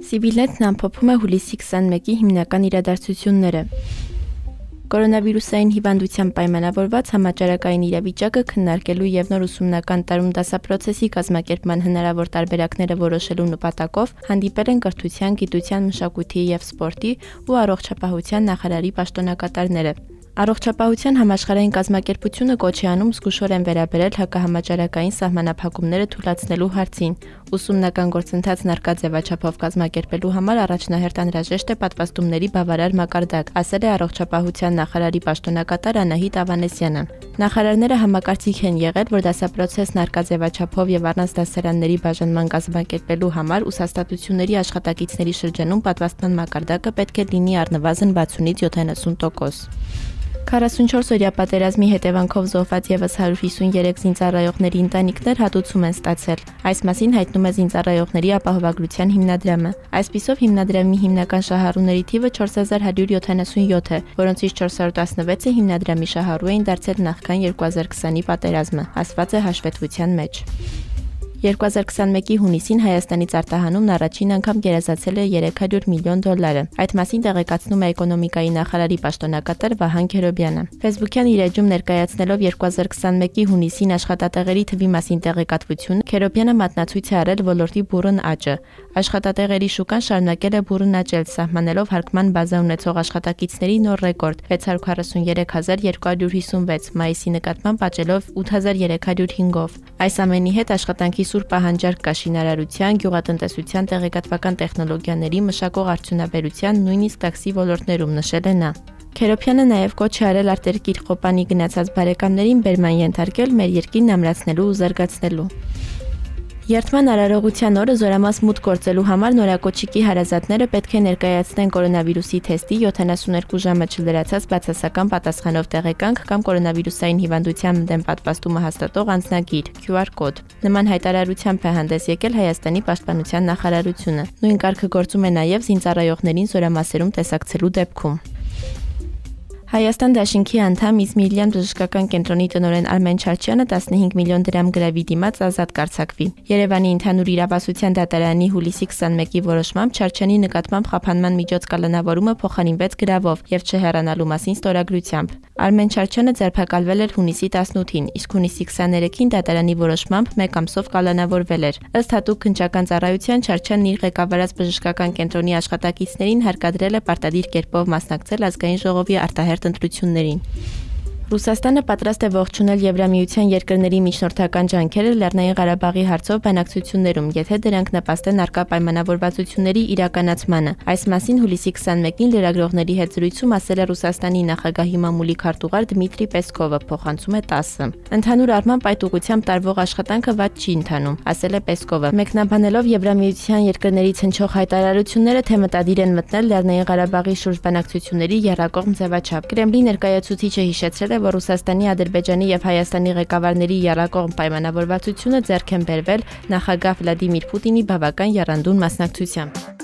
Սիվիլետն ամփոփում է հուլիսի 21-ի հիմնական իրադարձությունները։ Կորոնավիրուսային հիվանդությամբ պայմանավորված համաճարակային իրավիճակը քննարկելու եւ նոր ուսումնական տարում դասապրոցեսի կազմակերպման հնարավոր տարբերակները որոշելու նպատակով հանդիպել են կրթության, գիտության, մշակույթի եւ սպորտի ու առողջապահության նախարարի պաշտոնակատարները։ Առողջապահության համաշխարհային կազմակերպությունը կոչ է անում զգուշորեն վերաբերել հակահամաճարակային սահմանափակումները թույլատնելու հարցին։ Ուսումնական գործընթացն արկա ձևաչափով կազմակերպելու համար առաջնահերթ անհրաժեշտ է պատվաստումների բավարար մակարդակ, ասել է առողջապահության նախարարի պաշտոնակատար Անահիտ Ավանեսյանը։ Նախարարները համակարծիք են եղել, որ դասապրոցեսն արկա ձևաչափով եւ առանց դասարանների բաժանման կազմակերպելու համար ուսաստատությունների աշխատակիցների շրջանում պատվաստման մակարդակը պետք է լինի առնվազն 60-ից 70%։ 44-օրյա պատերազմի հետևանքով զոհված եւս 153 զինծառայողների ընտանիքներ հատուցում են ստացել։ Այս մասին հայտնում է զինծառայողների ապահովագրության հիմնադրամը։ Այսպիսով հիմնադրամի հիմնական շահառուների թիվը 4177 է, որոնցից 416-ը հիմնադրամի շահառու էին դարձել նախքան 2020-ի պատերազմը, ասված է հաշվետվության մեջ։ 2021-ի հունիսին Հայաստանից արտահանումն առաջին անգամ գերազացել է 300 միլիոն դոլարը։ Այդ մասին տեղեկացնում է էկոնոմիկայի նախարարի պաշտոնակատար Վահան Քերոբյանը։ Facebook-յան իր էջում ներկայացնելով 2021-ի հունիսին աշխատատեղերի թվի մասին տեղեկատվությունը, Քերոբյանը մատնացույց է արել ոլորտի բուրըն աճը։ Աշխատատեղերի շուկան շարունակել է բուրըն աճել, սահմանելով հարկման բազա ունեցող աշխատակիցների նոր ռեկորդ՝ 643256, մայիսի նկատմամբ աճելով 8305-ով։ Այս ամենի հետ աշխատանքի սուր պահանջարկ կա շինարարության, գյուղատնտեսության, տեղեկատվական տեխնոլոգիաների, մշակող արդյունաբերության, նույնիսկ տաքսի ոլորտներում նշել է նա։ Քերոփյանը նաև կոչ է արել արտերկիր խոպանի գնացած բարեկամներին բերման ենթարկել մեր երկիրն ամրացնելու ու զարգացնելու։ Երթման արարողության օրը զորամաս մուտք գործելու համար նորակոչիկի հարազատները պետք է ներկայացնեն կորոնավիրուսի թեստի 72 ժամը չլրացած բացասական պատասխանով տեղեկանք կամ կորոնավիրուսային հիվանդության դեմ պատվաստումը հաստատող անձնագիր QR կոդ։ Նման հայտարարությամբ է հանդես եկել Հայաստանի պաշտպանության նախարարությունը։ Նույն կարգը գործում է նաև զինծառայողներին զորամասերում տեսակցելու դեպքում։ Հայաստան դաշինքի անդամ Իզմիլյան բժշկական կենտրոնի տնօրեն Արմեն Չարչյանը 15 միլիոն դրամ գրավի դիմաց ազատ կարծակվի։ Երևանի ընդհանուր իրավասության դատարանի հուլիսի 21-ի որոշմամբ Չարչյանի նկատմամբ խափանման միջոց կալանավորումը փոխանինվեց գրավով եւ չհեռանալու մասին ստորագրությամբ։ Արմեն Չարչյանը ձերբակալվել էր հունիսի 18-ին, իսկ հունիսի 23-ին դատարանի որոշմամբ 1 ամսով կալանավորվել էր։ Ըստ հատուկ քնչական ծառայության Չարչյանն իր ղեկավարած բժշկական կենտրոնի աշխատակիցներին հարկադրել է պարտադիր կերպով մասնակցել ազգային ժողովի արտահերտ արտահերտ ընտրություններին։ Ռուսաստանը պատրաստ է ողջունել Եվրամիության երկրների միջնորդական ջանքերը Լեռնային Ղարաբաղի հարցով բանակցություններում, եթե դրանք նպաստեն արկա պայմանավորվածությունների իրականացմանը։ Այս մասին հուլիսի 21-ին լրագրողների հետ զրույցում ասել է Ռուսաստանի նախագահի մամուլի քարտուղար Դմիտրի Պեսկովը, փոխանցում է ՏԱՍ-ը։ Ընդհանուր առմամբ այդ ուղությամբ տարվող աշխատանքը ված չի ընթանում, ասել է Պեսկովը։ Մեկնաբանելով Եվրամիության երկրներից հնչող հայտարարությունները, թե մտադիր են մտնել Լեռնային Ղարաբաղի շուրջ բանակցությունների երրակողմ ձևաչափ։ Կրեմլի ներկայացուցիչը հիշեցրել է, որ Ռուսաստանի, Ադրբեջանի եւ Հայաստանի ղեկավարների երակողմ պայմանավորվածությունը ձեռք են բերվել նախագահ Վլադիմիր Պուտինի բավական երանդուն մասնակցությամբ։